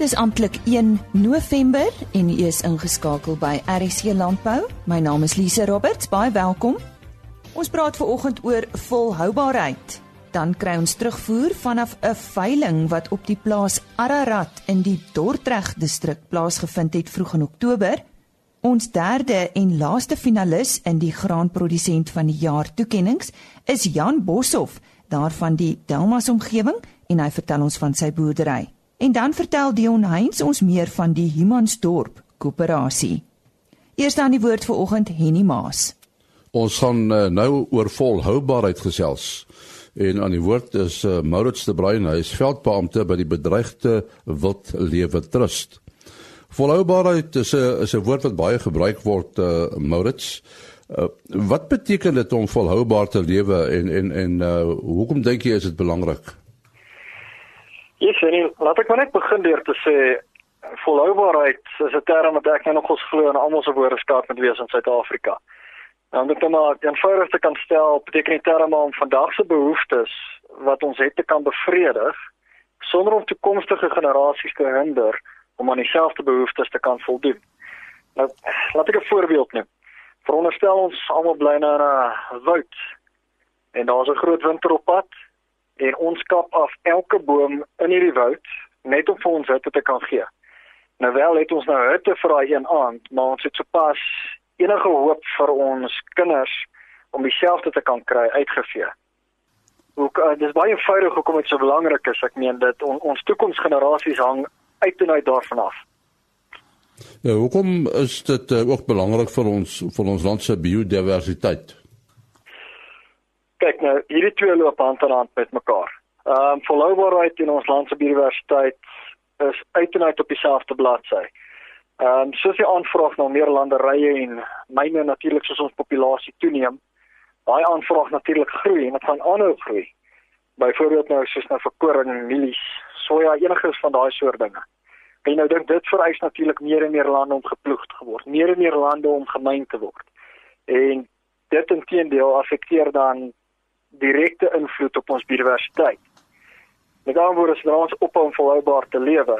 Dis amptelik 1 November en u is ingeskakel by RC Landbou. My naam is Lise Roberts. Baie welkom. Ons praat ver oggend oor volhoubaarheid. Dan kry ons terugvoer vanaf 'n veiling wat op die plaas Ararat in die Dordrecht distrik plaasgevind het vroeg in Oktober. Ons derde en laaste finalis in die graanprodusent van die jaar toekenninge is Jan Boshoff daarvan die Delmas omgewing en hy vertel ons van sy boerdery. En dan vertel Dion Heinz ons meer van die Humansdorp koöperasie. Eers dan die woord vir oggend Henny Maas. Ons gaan uh, nou oor volhoubaarheid gesels. En aan die woord is uh, Maurits de Bruin, hy is veldbeampte by die bedreigde wildlewe trust. Volhoubaarheid is 'n is 'n woord wat baie gebruik word uh, Maurits. Uh, wat beteken dit om volhoubaar te lewe en en en uh, hoekom dink jy is dit belangrik? Ja, sien, laat ek maar net begin deur te sê volhoubaarheid is 'n term wat ek nou nog ons glo in almal se woordeskat moet wees in Suid-Afrika. Nou om dit maar eenvoudig te kan stel, beteken die term om vandag se behoeftes wat ons het te kan bevredig sonder om toekomstige generasies te hinder om aan dieselfde behoeftes te kan voldoen. Nou, laat ek 'n voorbeeld neem. Veronderstel ons almal bly nou in 'n woud en daar's 'n groot winter op pad en ons kap af elke boom in hierdie woud net om vir ons hitte te kan gee. Nou wel het ons nou hitte vir daai een aand, maar ons het sopas enige hoop vir ons kinders om dieselfde te kan kry uitgevee. Ook uh, dis baie eenvoudig hoekom dit so belangrik is. Ek meen dit on, ons toekomsgenerasies hang uit en uit daarvan af. Ja, hoekom is dit uh, ook belangrik vir ons vir ons land se biodiversiteit? Kyk nou, hierdie twee loop hand aan hand met mekaar. Ehm um, volhoubaarheid in ons land se biodiversiteit is uit en uit op dieselfde bladsy. Ehm um, soos die aanvraag na meer landerye en myne natuurlik soos ons populasie toeneem, baie aanvraag natuurlik groei en dit gaan aanhou groei. Byvoorbeeld nou soos nou vir koring, mielies, soja, enigiets van daai soort dinge. En nou dink dit vereis natuurlik meer en meer lande om geploeg te word, meer en meer lande om gemyn te word. En dit intedeel affekteer dan direkte invloed op ons biodiversiteit. Met ander woorde, as ons ophou om volhoubaar te lewe,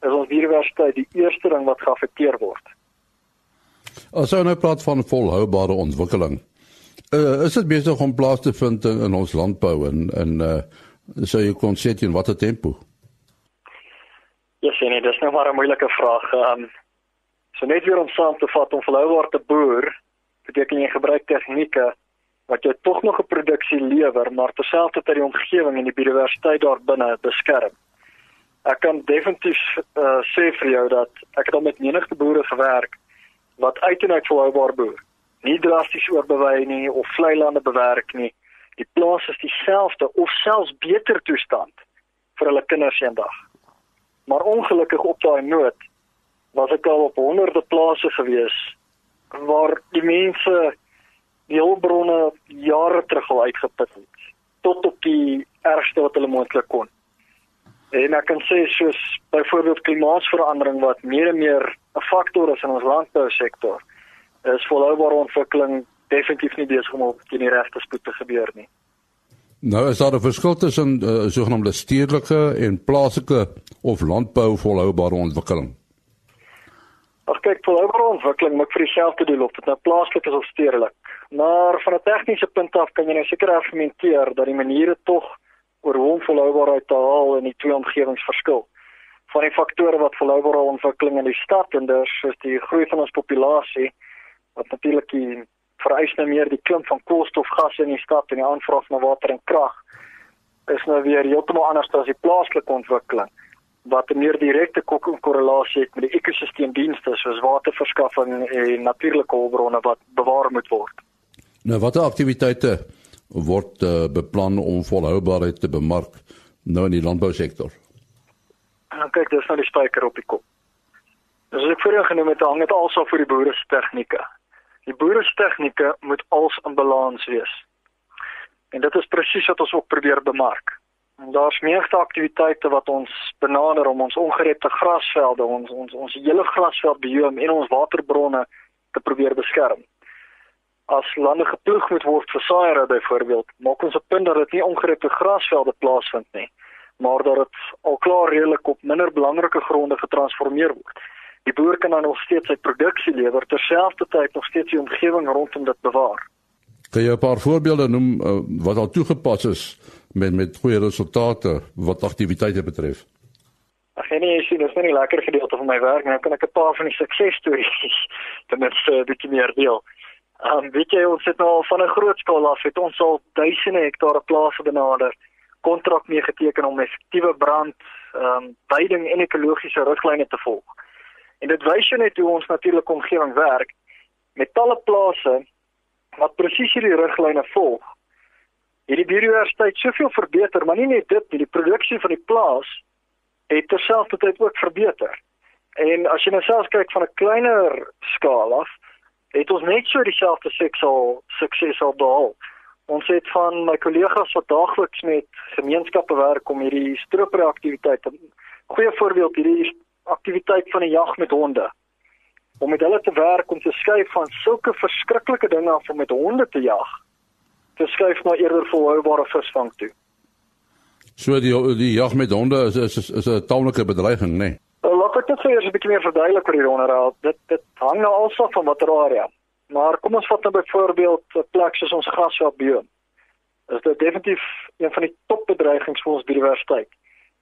is ons biodiversiteit die eerste ding wat geaffekteer word. As ons nou praat van volhoubare ontwikkeling, uh, is dit besig om plaas te vind in, in ons landbou en en uh, sou jy kon sê in watter tempo? Ja, sien, dit is nou maar 'n moeilike vraag. Um, so net weer om saam te vat om volhoubaar te boer, beteken jy gebruik tegnieke wat jy tog nog 'n produksie lewer, maar terselfdertyd die omgewing en die biodiversiteit daar binne beskerm. Ek kan definitief uh, sê vir jou dat ek het al met menige boere gewerk wat uit en uit volhoubaar boer. Nie drasties oorbewei nie of vlei lande bewerk nie. Die plaas is dieselfde of selfs beter toestand vir hulle kinders eendag. Maar ongelukkig op daai noot was ek al op honderde plase gewees waar die mense die hulpbronne jare terug al uitgeput het tot op die ergste wat hulle moontlik kon. En ek kan sê soos byvoorbeeld klimaatsverandering wat meer en meer 'n faktor is in ons landbousektor, is volhoubare ontwikkeling definitief nie besig om op die regte spoed te gebeur nie. Nou is daar 'n verskil tussen uh, sogenaamde stedelike en plaaslike of landbou volhoubare ontwikkeling. Ag kyk, volhoubare ontwikkeling maak vir dieselfde doel of dit nou plaaslik is of stedelik. Maar van 'n tegniese punt af kan jy nou seker argumenteer dat die maniere tog oor hoe volhoubaarheid te haal in die twee omgewings verskil. Van die faktore wat volhoubare ontwikkeling in die stad en dus is die groei van ons populasie wat natuurlik vereis nou meer die klim van koolstofgasse in die stad en die aanvraag na water en krag is nou weer heeltemal anders as die plaaslike ontwikkeling wat 'n meer direkte korrelasie het met die ekosisteemdienste soos waterverskaffing en natuurlike hulpbronne wat bewaar moet word. Nou watter aktiwiteite word uh, beplan om volhoubaarheid te bemark nou in die landbousektor? En nou, kyk, dis nou die spyker op die kop. Dis ek vroeër genoem het hang dit alsa vir die boere se tegnieke. Die boere se tegnieke moet als in balans wees. En dit is presies wat ons ook probeer bemark. Daar's meeste aktiwiteite wat ons benader om ons ongerepte grasvelde, ons ons ons hele grasveldbioom en ons waterbronne te probeer beskerm. As lande geploeg moet word vir saaiery byvoorbeeld, maak ons op punt dat dit nie ongerepte grasvelde plaasvind nie, maar dat dit al klaar redelik op minder belangrike gronde getransformeer word. Die boer kan dan nog steeds sy produksie lewer terselfdertyd nog steeds die omgewing rondom dit bewaar. Kan jy 'n paar voorbeelde noem uh, wat al toegepas is met met goeie resultate wat aktiwiteite betref? Ag nee, ek sien dis net 'n lekker gedeelte van my werk, nou kan ek 'n paar van die suksesstories ten minste 'n bietjie meer deel. Ehm um, weet jy ons het nou van 'n groot skaal af het ons al duisende hektare plase benader, kontrak mee geteken om effektiewe brand, ehm um, veiding en ekologiese riglyne te volg. En dit wys jou net hoe ons natuurlike omgewing werk met talle plase wat presies hierdie riglyne volg. Hierdie biodiversiteit soveel verbeter, maar nie net dit nie, die produksie van die plaas het terselfdertyd ook verbeter. En as jy nou selfs kyk van 'n kleiner skaal af, het ons net so dieselfde suksesal sukses al behaal. Ons het van my kollegas wat daagliks met gemeenskappe werk om hierdie stroopaktiwiteite. Goeie voorbeeld hierdie aktiwiteit van 'n jag met honde. Om met hulle te werk om te skuif van sulke verskriklike dinge af om met honde te jag, te skuif na eerder volhoubare visvang toe. So die die jag met honde is is is 'n taamlike bedreiging, né? Nee. Ek net vir julle 'n bietjie meer verduidelik oor hierdie onderhoud. Dit dit hang nou alsof van watter area. Maar kom ons vat nou byvoorbeeld 'n plek soos ons grasveldbioom. Is dit definitief een van die topbedreigings vir ons biodiversiteit.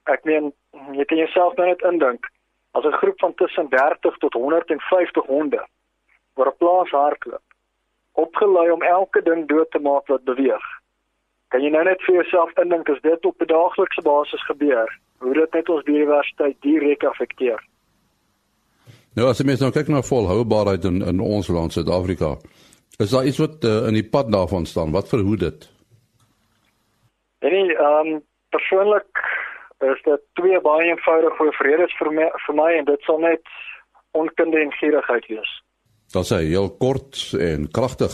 Ek meen, jy kan jouself nou net indink as 'n groep van tussen 30 tot 150 honde oor 'n plaas hardloop, opgelei om elke ding dood te maak wat beweeg. Kan jy nou net vir jouself indink as dit op 'n daaglikse basis gebeur, hoe dit net ons biodiversiteit direk affekteer? Nou as jy mens nou kyk na volhoubaarheid in in ons land Suid-Afrika, is daar iets wat uh, in die pad daarvan staan? Wat verhoed dit? En nee, ehm um, persoonlik is dit twee baie eenvoudige vredes vir my, vir my en dit sal net onkunde en gierigheid wees. Dat sê heel kort en kragtig.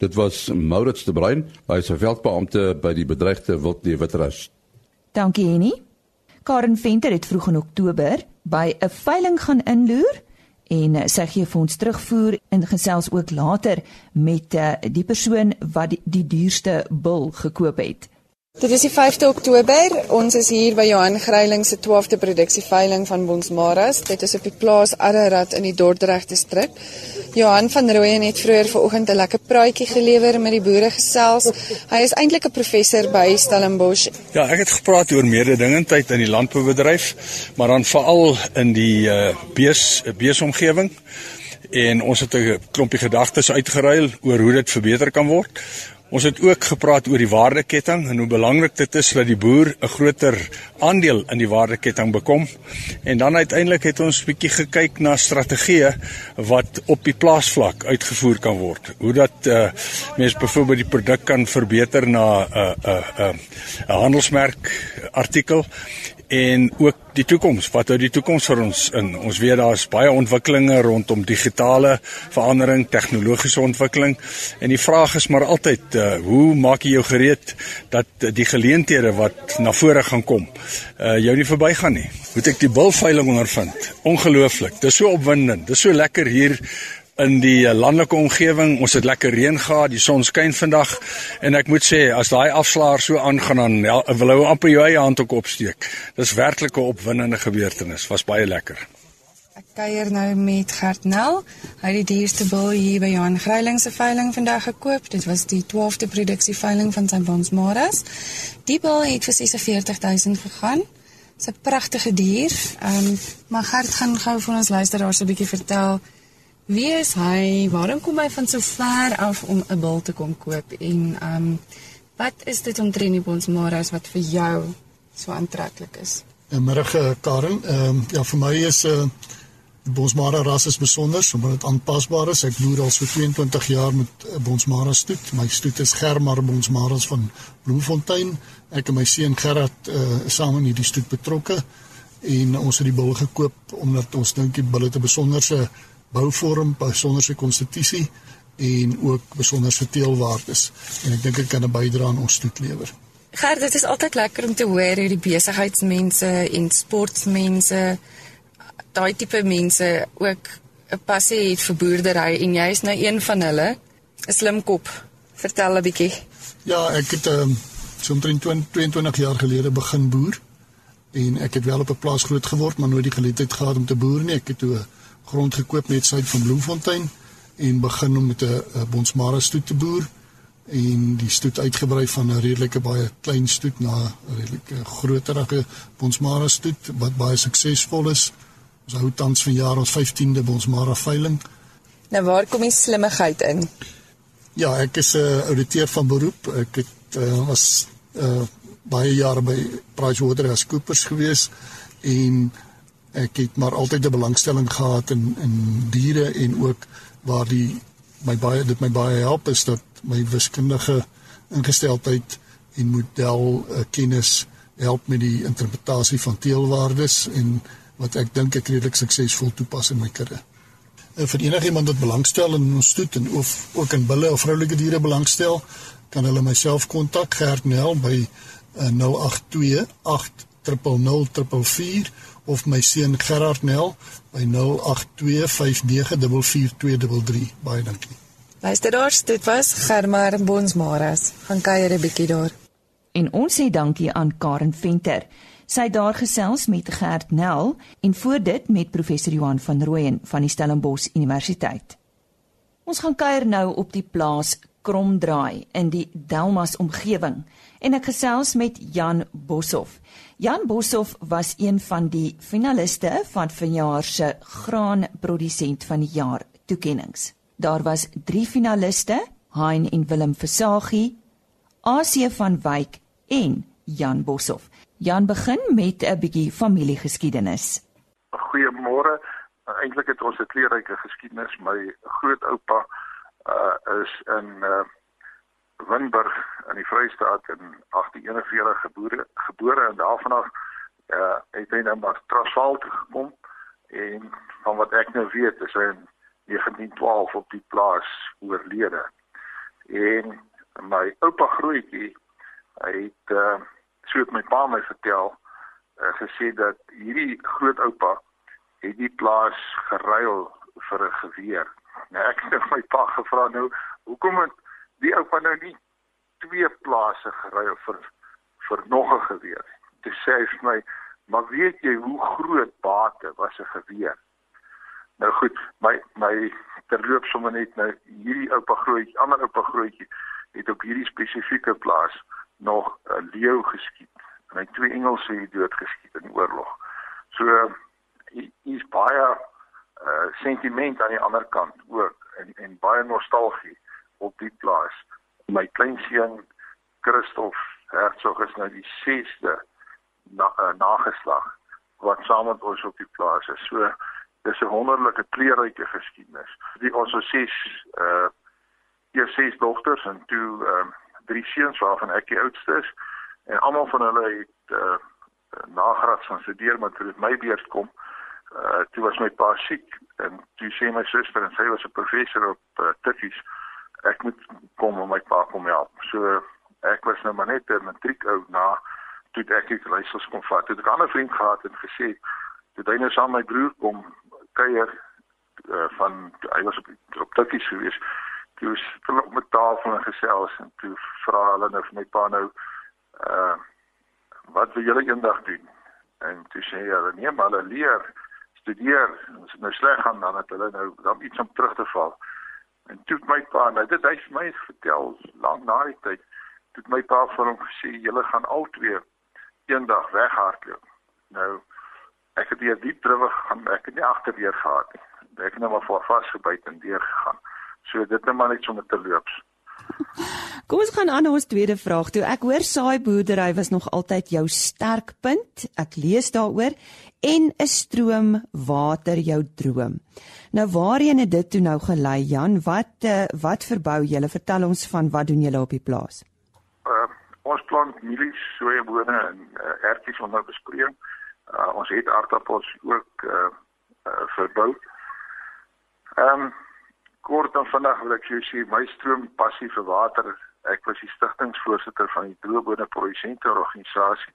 Dit was Maurits de Bruin, hy is 'n veldbeampte by die bedreigde wildlewe trust. Dankie Henny. Karen Venter het vroeg in Oktober by 'n veiling gaan inloer en eh, sy gee vir ons terugvoer en gesels ook later met uh, die persoon wat die, die duurste bul gekoop het. Dit is die 5de Oktober. Ons is hier by Johan Greiling se 12de produksieveiling van Bonsmaras. Dit is op die plaas Ararat in die Dordrecht distrik. Johan van Rooyen het vroeër vanoggend 'n lekker praatjie gelewer met die boere gesels. Hy is eintlik 'n professor by Stellenbosch. Ja, ek het gepraat oor mededingendheid in die landboubedryf, maar dan veral in die uh, bees beesomgewing en ons het 'n klompie gedagtes uitgeruil oor hoe dit verbeter kan word. Ons het ook gepraat oor die waardeketting en hoe belangrik dit is dat die boer 'n groter aandeel in die waardeketting bekom. En dan uiteindelik het ons 'n bietjie gekyk na strategieë wat op die plaasvlak uitgevoer kan word. Hoe dat uh, mense byvoorbeeld die produk kan verbeter na 'n uh, 'n uh, 'n uh, handelsmerk artikel en ook die toekoms wat hou die toekoms vir ons in. Ons weet daar's baie ontwikkelinge rondom digitale verandering tegnologiese ontwikkeling. En die vraag is maar altyd uh, hoe maak jy jou gereed dat die geleenthede wat na vore gaan kom uh, jou nie verbygaan nie? Moet ek die bulveiling ondervind? Ongelooflik. Dis so opwindend. Dis so lekker hier in die eh, landelike omgewing. Ons het lekker reën gehad, die son skyn vandag en ek moet sê as daai afslaer so aangaan dan ja, wil ou amper jou eie hand ook opsteek. Dis werklik 'n opwindende gebeurtenis. Was baie lekker. Ek kuier nou met Gert Nel. Hy het die dierste bil hier by Johan Greiling se veiling vandag gekoop. Dit was die 12de produksie veiling van sy Bonsmaras. Die bil het vir 46000 gegaan. 'n pragtige dier. Ehm um, maar Gert gaan gou vir ons luisteraars 'n bietjie vertel Wie is hy? Waarom kom hy van so ver af om 'n bil te kom koop? En ehm um, wat is dit omtrent die bonsmaras wat vir jou so aantreklik is? Goeiemôre eh, Karen. Ehm um, ja, vir my is 'n uh, die bonsmara ras is besonder omdat dit aanpasbaar is. Ek loer al so 22 jaar met uh, bonsmara stoet. My stoet is Germar bonsmaras van Bloemfontein. Ek en my seun Gerard uh, saam in hierdie stoet betrokke en ons het die bil gekoop omdat ons dink die bil het 'n besonderse bouvorm, besonderse konstitusie en ook besonderse teelwaardes en ek dink dit kan 'n bydrae aan ons stoet lewer. Gert, dit is altyd lekker om te hoor hoe die besigheidsmense en sportmense daai tipe mense ook 'n passie het vir boerdery en jy is nou een van hulle. 'n Slim kop. Vertel 'n bietjie. Ja, ek het um, so omtrent 22 jaar gelede begin boer en ek het wel op 'n plaas groot geword, maar nooit die geleentheid gehad om te boer nie. Ek het toe grond gekoop net suid van Bloemfontein en begin om met 'n Bonsmara stoet te boer en die stoet uitgebrei van 'n redelike baie klein stoet na 'n redelike groterige Bonsmara stoet wat baie suksesvol is. Ons hou tans van jaar ons 15de Bonsmara veiling. Nou waar kom die slimmigheid in? Ja, ek is 'n uh, ouditeur van beroep. Ek het uh, was uh, baie jare by PricewaterhouseCoopers gewees en ek het maar altyd 'n belangstelling gehad in in diere en ook waar die my baie dit my baie help is dat my wiskundige ingesteldheid en model uh, kennis help met die interpretasie van teelwaardes en wat ek dink ek redelik suksesvol toepas in my kudde. En vir enigiemand wat belangstel in ons stoet en of ook in bulle of vroulike diere belangstel, kan hulle myself kontak Gert Nel by uh, 082 80004 of my seun Gerard Nel by 0825944233. Baie dankie. Luisteraars, dit was Germar Bonsmaras. Gaan kuier 'n bietjie daar. En ons sê dankie aan Karen Venter. Sy het daar gesels met Gert Nel en voor dit met professor Johan van Rooyen van die Stellenbosch Universiteit. Ons gaan kuier nou op die plaas Kromdraai in die Delmas omgewing en ek gesels met Jan Boshoff. Jan Boshoff was een van die finaliste van vanjaar se graanprodusent van die jaar toekenninge. Daar was 3 finaliste, Hein en Willem Versagie, AC van Wyk en Jan Boshoff. Jan begin met 'n bietjie familiegeskiedenis. Goeiemôre. Eintlik het ons 'n kleurryke geskiedenis. My grootoupa uh is in uh Winburg in die Vrystaat in 1841 gebore gebore en daarvan af uh het hy nou maar Transvaal gekom en van wat ek nou weet is hy in 1912 op die plaas oorlede. En my oupa grootjie hy het uh so het my pa my vertel uh, gesê dat hierdie grootoupa het die plaas geruil vir 'n geweer. Nou ek het my pa gevra nou, hoekom het die oupa nou nie twee plase geruil vir vir nog 'n geweer? Toe sê hy vir my, "Maar weet jy hoe groot bate was 'n geweer?" Nou goed, my my terloop sommer net nou hierdie oupa grootjie, ander oupa grootjie het op hierdie spesifieke plaas nog 'n leeu geskiet en hy twee Engelse het doodgeskiet in oorlog. So hy's baie uh sentiment aan die ander kant ook en en baie nostalgie op die plaas. My kleinseun Christof Hertzog is nou die 6de na, uh, nageslag wat saam met ons op die plaas is. So dis 'n wonderlike kleurryke geskiedenis. Die ons het ses uh eers ses dogters en toe ehm uh, drie seuns waarvan ek die oudste is en almal van hulle het uh nagraad van studeer maar toe dit my beurt kom uh toe was my pa siek en toe sê my suster en sy was 'n professor op uh, Tikkies ek moet kom om my pa kom help. So ek was nou maar net 'n matriek ou na toe ek die leiersels kon vat. Toe ek 'n ander vriend gehad en gesê toe hy nou saam met my broer kom kuier uh, van hy was op op Tikkies gewees. Toe was hulle op met tafel en gesels en toe vra hulle nou vir my pa nou uh wat wil julle eendag doen? En toe sê hy nee maar hulle leer studeer. Dit nou sleg gaan dan het hulle nou dan iets om terug te val. En toe my pa, nou dit hy vir my vertel lank na die tyd, toe my pa vir hom gesê julle gaan al twee eendag weghardloop. Nou ek het hier diep drywig gaan, ek het nie agterdeur gehad nie. Ek het net maar voor vasgebyt en deur gegaan. So dit net maar net sommer te loops. Kom ons gaan aan ons tweede vraag toe. Ek hoor saai boerdery was nog altyd jou sterkpunt. Ek lees daaroor en 'n stroom water jou droom. Nou waarheen het dit toe nou gelei Jan? Wat uh, wat verbou julle? Vertel ons van wat doen julle op die plaas? Uh, ons plant mielies, sojabone en uh, ertjies onder besproeiing. Uh, ons het aardappels ook uh, uh, verbou. Ehm um, kort dan vandag wil ek jou sê my stroom passie vir water. Ek was die stigtingsvoorsitter van die droëbode produsente organisasie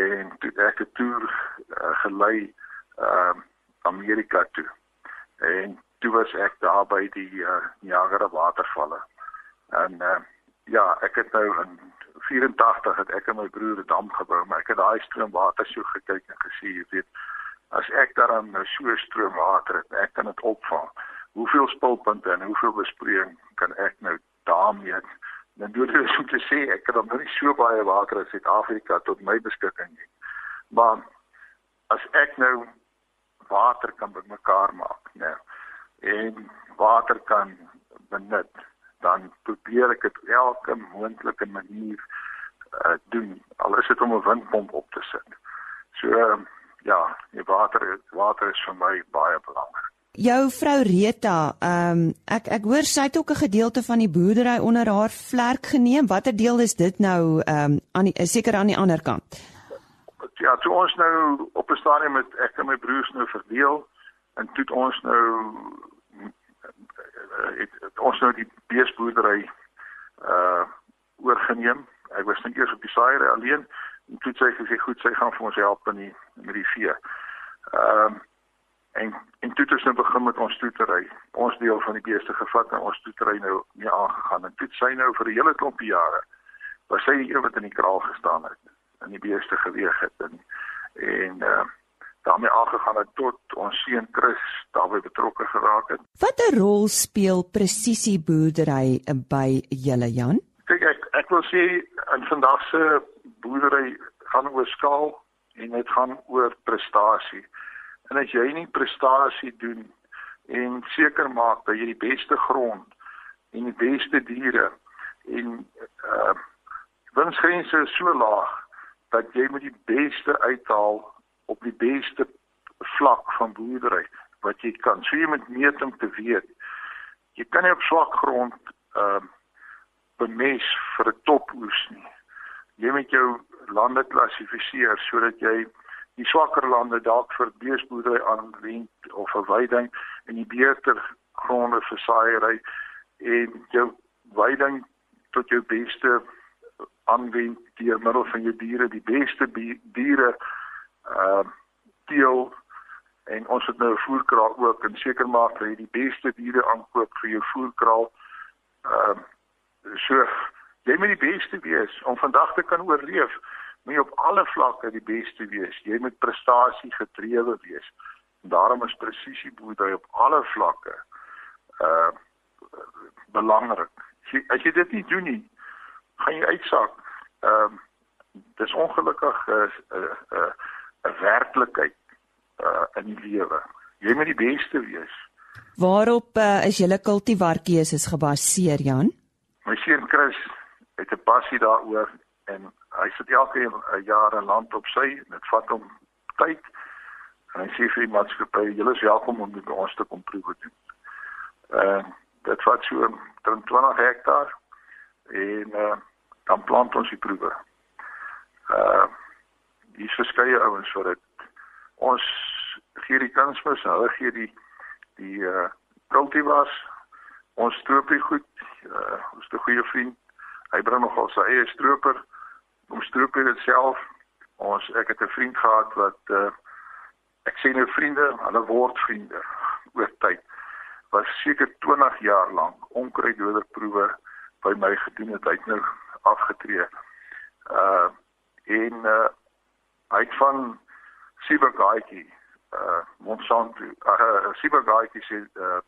en toe ek 'n toer uh, gelei ehm uh, Amerika toe. En toe was ek daar by die uh, Niagara watervalle. En uh, ja, ek het nou in 84 het ek en my broer 'n dam gebou, maar ek het daai stroomwater so gekyk en gesê, jy weet, as ek daaraan nou so stroomwater het, ek kan dit opvang. Hoeveel spulpunte en hoeveel besproeiing kan ek nou daarmee dan doen dit om te sê ek kan nou nie so baie water in Suid-Afrika tot my beskikking hê. Maar as ek nou water kan bymekaar maak, nou en water kan benut dan probeer ek dit elke moontlike manier uh, doen al is dit om 'n windpomp op te sit. So uh, ja, die water water is vir my baie belangrik. Jou vrou Rita, ehm um, ek ek hoor sy het ook 'n gedeelte van die boerdery onder haar vlerk geneem. Watter deel is dit nou ehm um, aan die seker aan die ander kant? Ja, toe ons nou op 'n stadium met ek en my broers nou verdeel en toe ons nou uh, het, het ons nou die beesboerdery uh oorgeneem. Ek was net eers op die saaier alleen en toe sê sy gesê goed, sy gaan vir ons help in die met die vee. Ehm uh, en en toe het ons nou begin met ons stoetery. Ons deel van die beeste gevat en ons stoetery nou mee aangegaan. En toe sy nou vir 'n hele klompie jare was sy die een wat in die kraal gestaan het en die beeste geweeg het en en uh daarmee aangegaan het tot ons seun Chris daarbey betrokke geraak het. Watter rol speel presisieboerdery by julle Jan? Kyk ek ek wil sê in vandag se boerdery gaan oor skaal en dit gaan oor prestasie. En as jy nie prestasie doen en seker maak dat jy die beste grond en die beste diere en uh winsgrense so laag dat jy met die beste uithaal op die beste vlak van boerdery wat jy kan. So jy moet meet om te weet. Jy kan nie op swak grond ehm uh, bemes vir 'n topoes nie. Jy moet jou lande klassifiseer sodat jy die swakker lande dalk vir beesboerdery aanwend of vir weiding en die beter gronde vir saaiery en jou weiding tot jou beste aanwend deur middel van jou diere, die beste diere uh teel en ons het nou 'n voerkraal ook en seker maak dat jy die beste diere aankoop vir jou voerkraal. Ehm uh, so jy moet die beste wees om vandag te kan oorleef. Moet jy op alle vlakke die beste wees. Jy moet prestasie gedrewe wees. En daarom is presisieboerdery op alle vlakke uh belangrik. As jy, as jy dit nie doen nie, gaan jy uitsak. Ehm uh, dis ongelukkig 'n uh, 'n uh, uh, 'n werklikheid uh in die lewe. Jy moet die beste wees. Waarop uh, is julle kultivarkeuses gebaseer, Jan? My seun Chris het 'n passie daaroor en hy sit elke jaar 'n land op sy en dit vat hom tyd. En hy sê vir die maatskappy, julle is welkom om met ons te kom proewe doen. En uh, dit vat so 20 hektaar en uh, dan plant ons die proewe. Uh hier's verskeie ouens wat dit ons gee die kunsmis, hulle gee die die uh kultivars. Ons stroop dit goed. Uh ons 'n goeie vriend. Hy bring nogal sy eie stroper. Ons stroop dit self. Ons ek het 'n vriend gehad wat uh ek sien nou vriende, hulle word vriende oor tyd. Was seker 20 jaar lank onkruiddoderproewe by my gedoen het. Hy het nou afgetree. Uh en uh hy het van Sibagaitjie uh Monsanto uh Sibagaitjie sê uh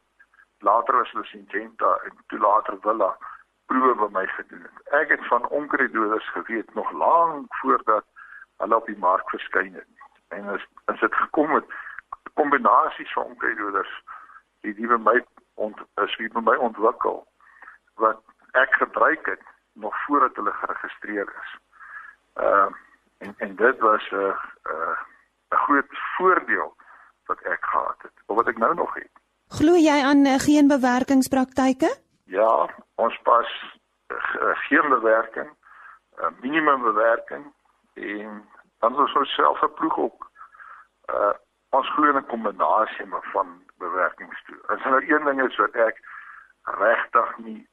later was hulle Syngenta en toe later Villa proewe by my gedoen het. Ek het van onkruiddoders geweet nog lank voordat hulle op die mark verskyn het. En as as dit gekom het kombinasies van onkruiddoders die die by my ont is wie by my ontwikkel wat ek gebruik het nog voordat hulle geregistreer is. Ehm uh, en en dit was 'n uh, 'n uh, 'n groot voordeel wat ek gehad het of wat ek nou nog het. Glo jy aan uh, geen bewerkingspraktyke? Ja, ons pas uh, geen bewerking, uh, minimum bewerking en dan is ons self verploeg ook. Uh ons glo in 'n kombinasie van bewerkings toe. As er nou een ding is wat ek regtig nie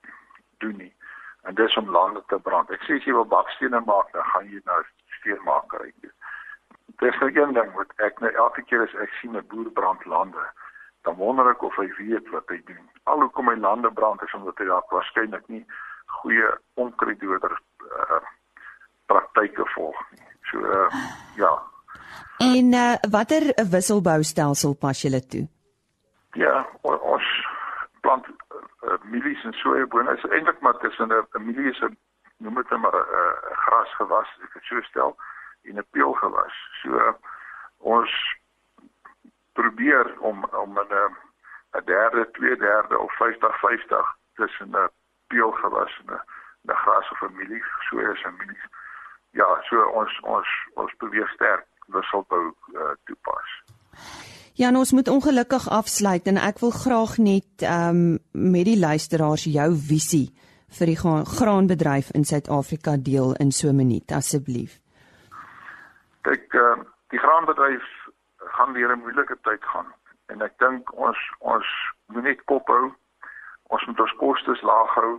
doen nie en dis om lande te brand. Ek sê as jy wil bakstene maak, dan gaan jy nou steenmakery doen. Dis nou een ding wat ek nou elke keer as ek sien 'n boer brand lande, dan wonder ek of hy weet wat hy doen. Alhoewel my lande brand is omdat hy dalk waarskynlik nie goeie onkruiddoder uh, praktyke volg nie. So uh, ja. En uh, watter wisselboustelsel pas julle toe? Ja, ons plant uh, mielies en sojabone. Dit is eintlik maar tussen 'n mielie is 'n noem dit maar 'n uh, grasgewas, ek het so stel, en 'n peulgewas. So uh, ons probeer om om 'n 'n derde, twee derde of 50-50 tussen 'n peulgewas en 'n 'n gras of 'n mielie, soja en mielies. Ja, so ons ons ons probeer sterk wisselbou uh, toepas. Ja, ons moet ongelukkig afsluit en ek wil graag net ehm um, met die luisteraars jou visie vir die graanbedryf in Suid-Afrika deel in so 'n minuut asseblief. Kyk, uh, die graanbedryf gaan deur 'n moeilike tyd gaan en ek dink ons ons moet net kop hou. Ons moet ons kostes laag hou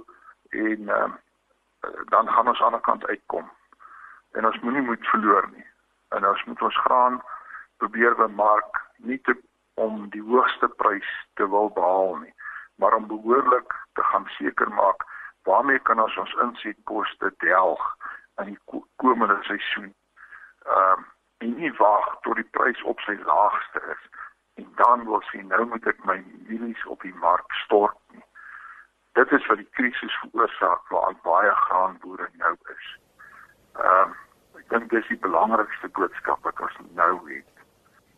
en uh, dan gaan ons aan die kant uitkom. En ons moenie moed verloor nie. En ons moet ons graan probeer bemark nie te om die hoogste prys te wil behaal nie, maar om behoorlik te gaan seker maak waarmee kan ons ons insetkoste delg in die komende seisoen. Ehm um, en nie wag tot die prys op sy laagste is en dan wil sien nou moet ek my mielies op die mark stort nie. Dit is wat die krisis veroorsaak waar baie graanboere nou is. Ehm um, ek dink dis die belangrikste boodskap wat ons nou het.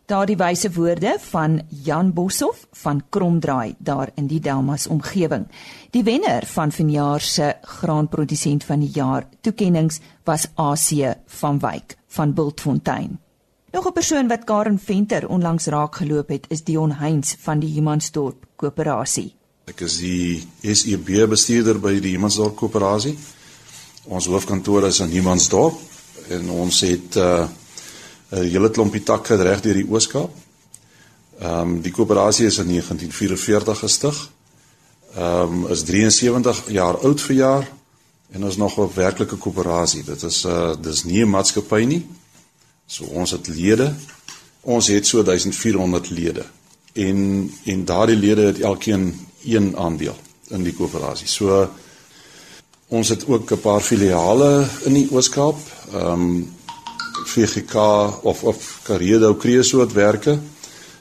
Daardie wyse woorde van Jan Boshoff van Kromdraai daar in die Delmas omgewing. Die wenner van vanjaar se graanprodusent van die jaar toekenninge was AC van Wyk van Bultfontein. Nog 'n persoon wat Karen Venter onlangs raak geloop het, is Dion Heinz van die Humansdorp Koöperasie. Ek is die SEB bestuurder by die Humansdorp Koöperasie. Ons hoofkantoor is in Humansdorp en ons het 'n uh, hele klompie takke reg deur die Ooskaap. Ehm um, die koöperasie is in 1944 gestig. Ehm um, is 73 jaar oud verjaar en ons nog 'n werklike koöperasie. Dit is 'n uh, dis nie 'n maatskappy nie. So ons het lede. Ons het so 1400 lede. En en daardie lede het elkeen een aandeel in die koöperasie. So ons het ook 'n paar filiale in die Ooskaap. Ehm um, VGK of of Karedo Kreesoort werke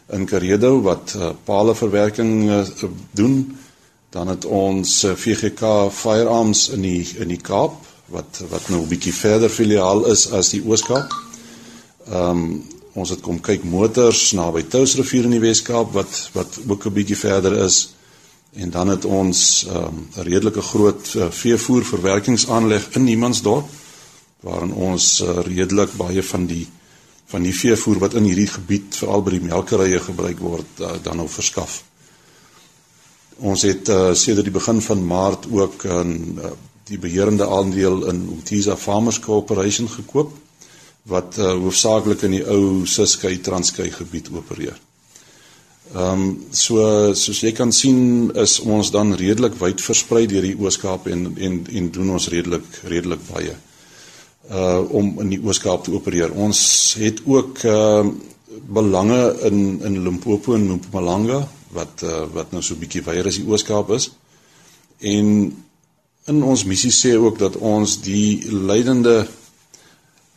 in Karedo wat uh, paleverwerking uh, doen dan het ons uh, VGK Firearms in die in die Kaap wat wat nou 'n bietjie verder filiaal is as die Ooskaap. Ehm um, ons het kom kyk motors naby Touwsrivier in die Weskaap wat wat ook 'n bietjie verder is. En dan het ons 'n um, redelike groot uh, veevoerverwerkingsaanleg in Niemandsdorp waarin ons uh, redelik baie van die van die veevoer wat in hierdie gebied veral by die melkerye gebruik word uh, dan nou verskaf. Ons het uh, sedert die begin van Maart ook 'n uh, die beheerende aandeel in Utisa Farmers Corporation gekoop wat uh, hoofsaaklik in die ou Suskei Transkei gebied opereer. Ehm um, so soos jy kan sien is ons dan redelik wyd versprei deur die Ooskaap en en en doen ons redelik redelik baie uh om in die Ooskaap te opereer. Ons het ook uh belange in in Limpopo en Mpumalanga wat uh wat nou so 'n bietjie wyer as die Ooskaap is. En in ons missie sê ook dat ons die leidende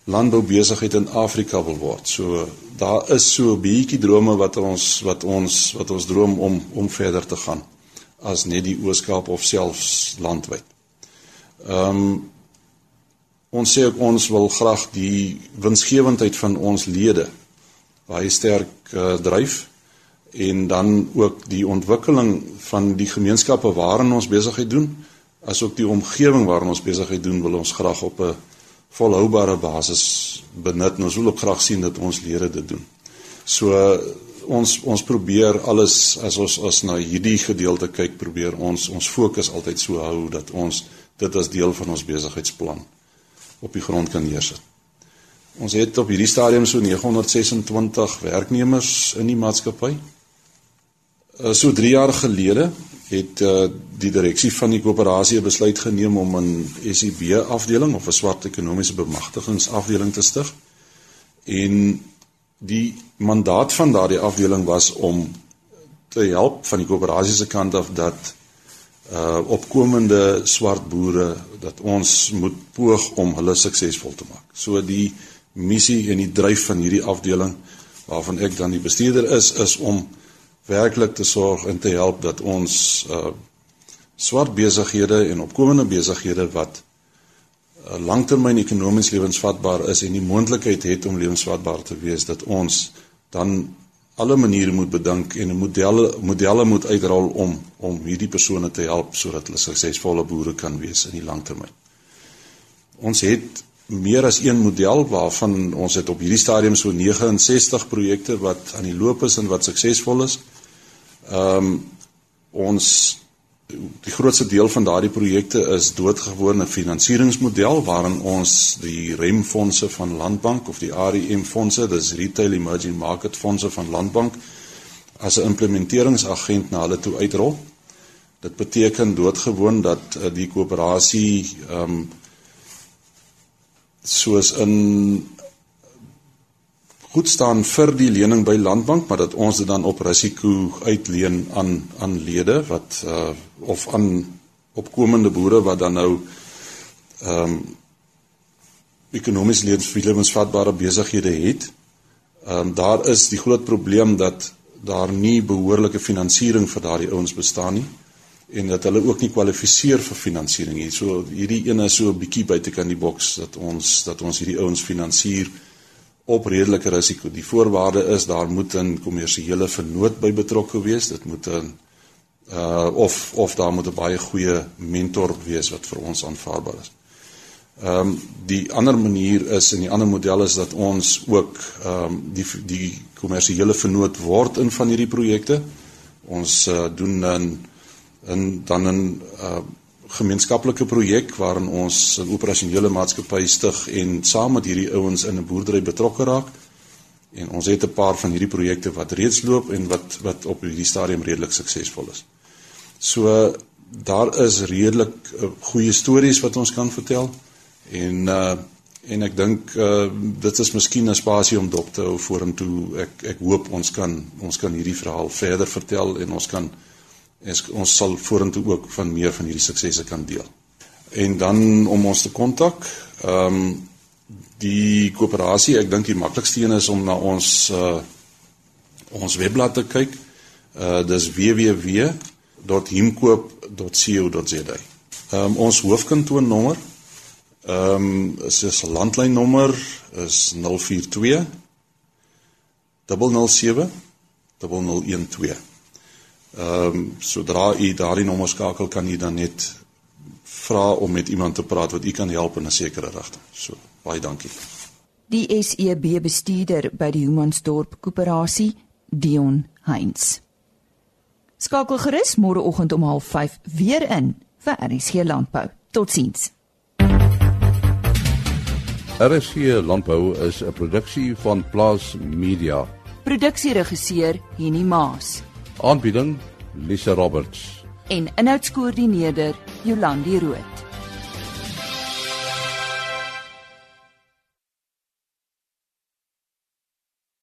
landboubesigheid in Afrika wil word. So daar is so 'n bietjie drome wat ons wat ons wat ons droom om om verder te gaan as net die Ooskaap of selfs landwyd. Ehm um, ons sê ook ons wil graag die winsgewendheid van ons lede baie sterk uh, dryf en dan ook die ontwikkeling van die gemeenskappe waarin ons besigheid doen asook die omgewing waarin ons besigheid doen wil ons graag op 'n volhoubare basis benut en ons wil ook graag sien dat ons lede dit doen. So ons ons probeer alles as ons as na hierdie gedeelte kyk, probeer ons ons fokus altyd so hou dat ons dit as deel van ons besigheidsplan op die grond kan neersit. Ons het op hierdie stadium so 926 werknemers in die maatskappy. Uh, so 3 jaar gelede het uh, die direksie van die koöperasie 'n besluit geneem om 'n SEB afdeling of 'n swart ekonomiese bemagtigingsafdeling te stig. En die mandaat van daardie afdeling was om te help van die koöperasie se kant af dat uh opkomende swart boere dat ons moet poog om hulle suksesvol te maak. So die missie en die dryf van hierdie afdeling waarvan ek dan die bestuurder is is om werklik te sorg en te help dat ons uh swart besighede en opkomende besighede wat uh, langtermyn ekonomies lewensvatbaar is en die moontlikheid het om lewensvatbaar te wees dat ons dan alle maniere moet bedink en modelle modelle moet uitrol om om hierdie persone te help sodat hulle suksesvolle boere kan wees in die langtermyn. Ons het meer as een model waarvan ons het op hierdie stadium so 69 projekte wat aan die loop is en wat suksesvol is. Ehm um, ons die grootste deel van daardie projekte is doodgewone finansieringsmodel waarin ons die remfondse van Landbank of die REM fondse, dis Retail Emerging Market fondse van Landbank as 'n implementeringsagent na hulle toe uitrol. Dit beteken doodgewoon dat uh, die koöperasie ehm um, soos in goed staan vir die lening by Landbank, maar dat ons dit dan op risiko uitleen aan aan lede wat uh of aan opkomende boere wat dan nou ehm um, ekonomies lewensvatbare besighede het. Ehm um, daar is die groot probleem dat daar nie behoorlike finansiering vir daardie ouens bestaan nie en dat hulle ook nie kwalifiseer vir finansiering nie. So hierdie ene is so 'n bietjie buitekant die boks dat ons dat ons hierdie ouens finansier op redelike risiko. Die voorwaarde is daar moet 'n kommersiële vennoot by betrokke wees. Dit moet 'n uh of of daar moet 'n baie goeie mentor wees wat vir ons aanvaarbaar is. Ehm um, die ander manier is in die ander model is dat ons ook ehm um, die die kommersiële vennoot word in van hierdie projekte. Ons uh, doen dan in dan 'n uh gemeenskaplike projek waarin ons 'n operasionele maatskappy stig en saam met hierdie ouens in 'n boerdery betrokke raak. En ons het 'n paar van hierdie projekte wat reeds loop en wat wat op hierdie stadium redelik suksesvol is. So daar is redelik uh, goeie stories wat ons kan vertel en uh en ek dink uh dit is miskien 'n spasie om dop te hou vorentoe. Ek ek hoop ons kan ons kan hierdie verhaal verder vertel en ons kan en ons sal vorentoe ook van meer van hierdie suksesse kan deel. En dan om ons te kontak, ehm um, die koöperasie, ek dink die maklikste een is om na ons uh ons webblad te kyk. Uh dis www.himkoop.co.za. Ehm um, ons hoofkantoornommer ehm um, is 'n landlynnommer is 042 007 0012. Ehm um, sodra u daardie nommer skakel kan u dan net vra om met iemand te praat wat u kan help in 'n sekere rigting. So baie dankie. Die SEB bestuurder by die Humansdorp Koöperasie, Dion Heinz. Skakel gerus môreoggend om 05:30 weer in vir RSG Landbou. Totsiens. RSG Landbou is 'n produksie van Plaas Media. Produksieregisseur Henny Maas. Aanbieding Lisa Roberts en inhoudskoördineerder Jolandi Root.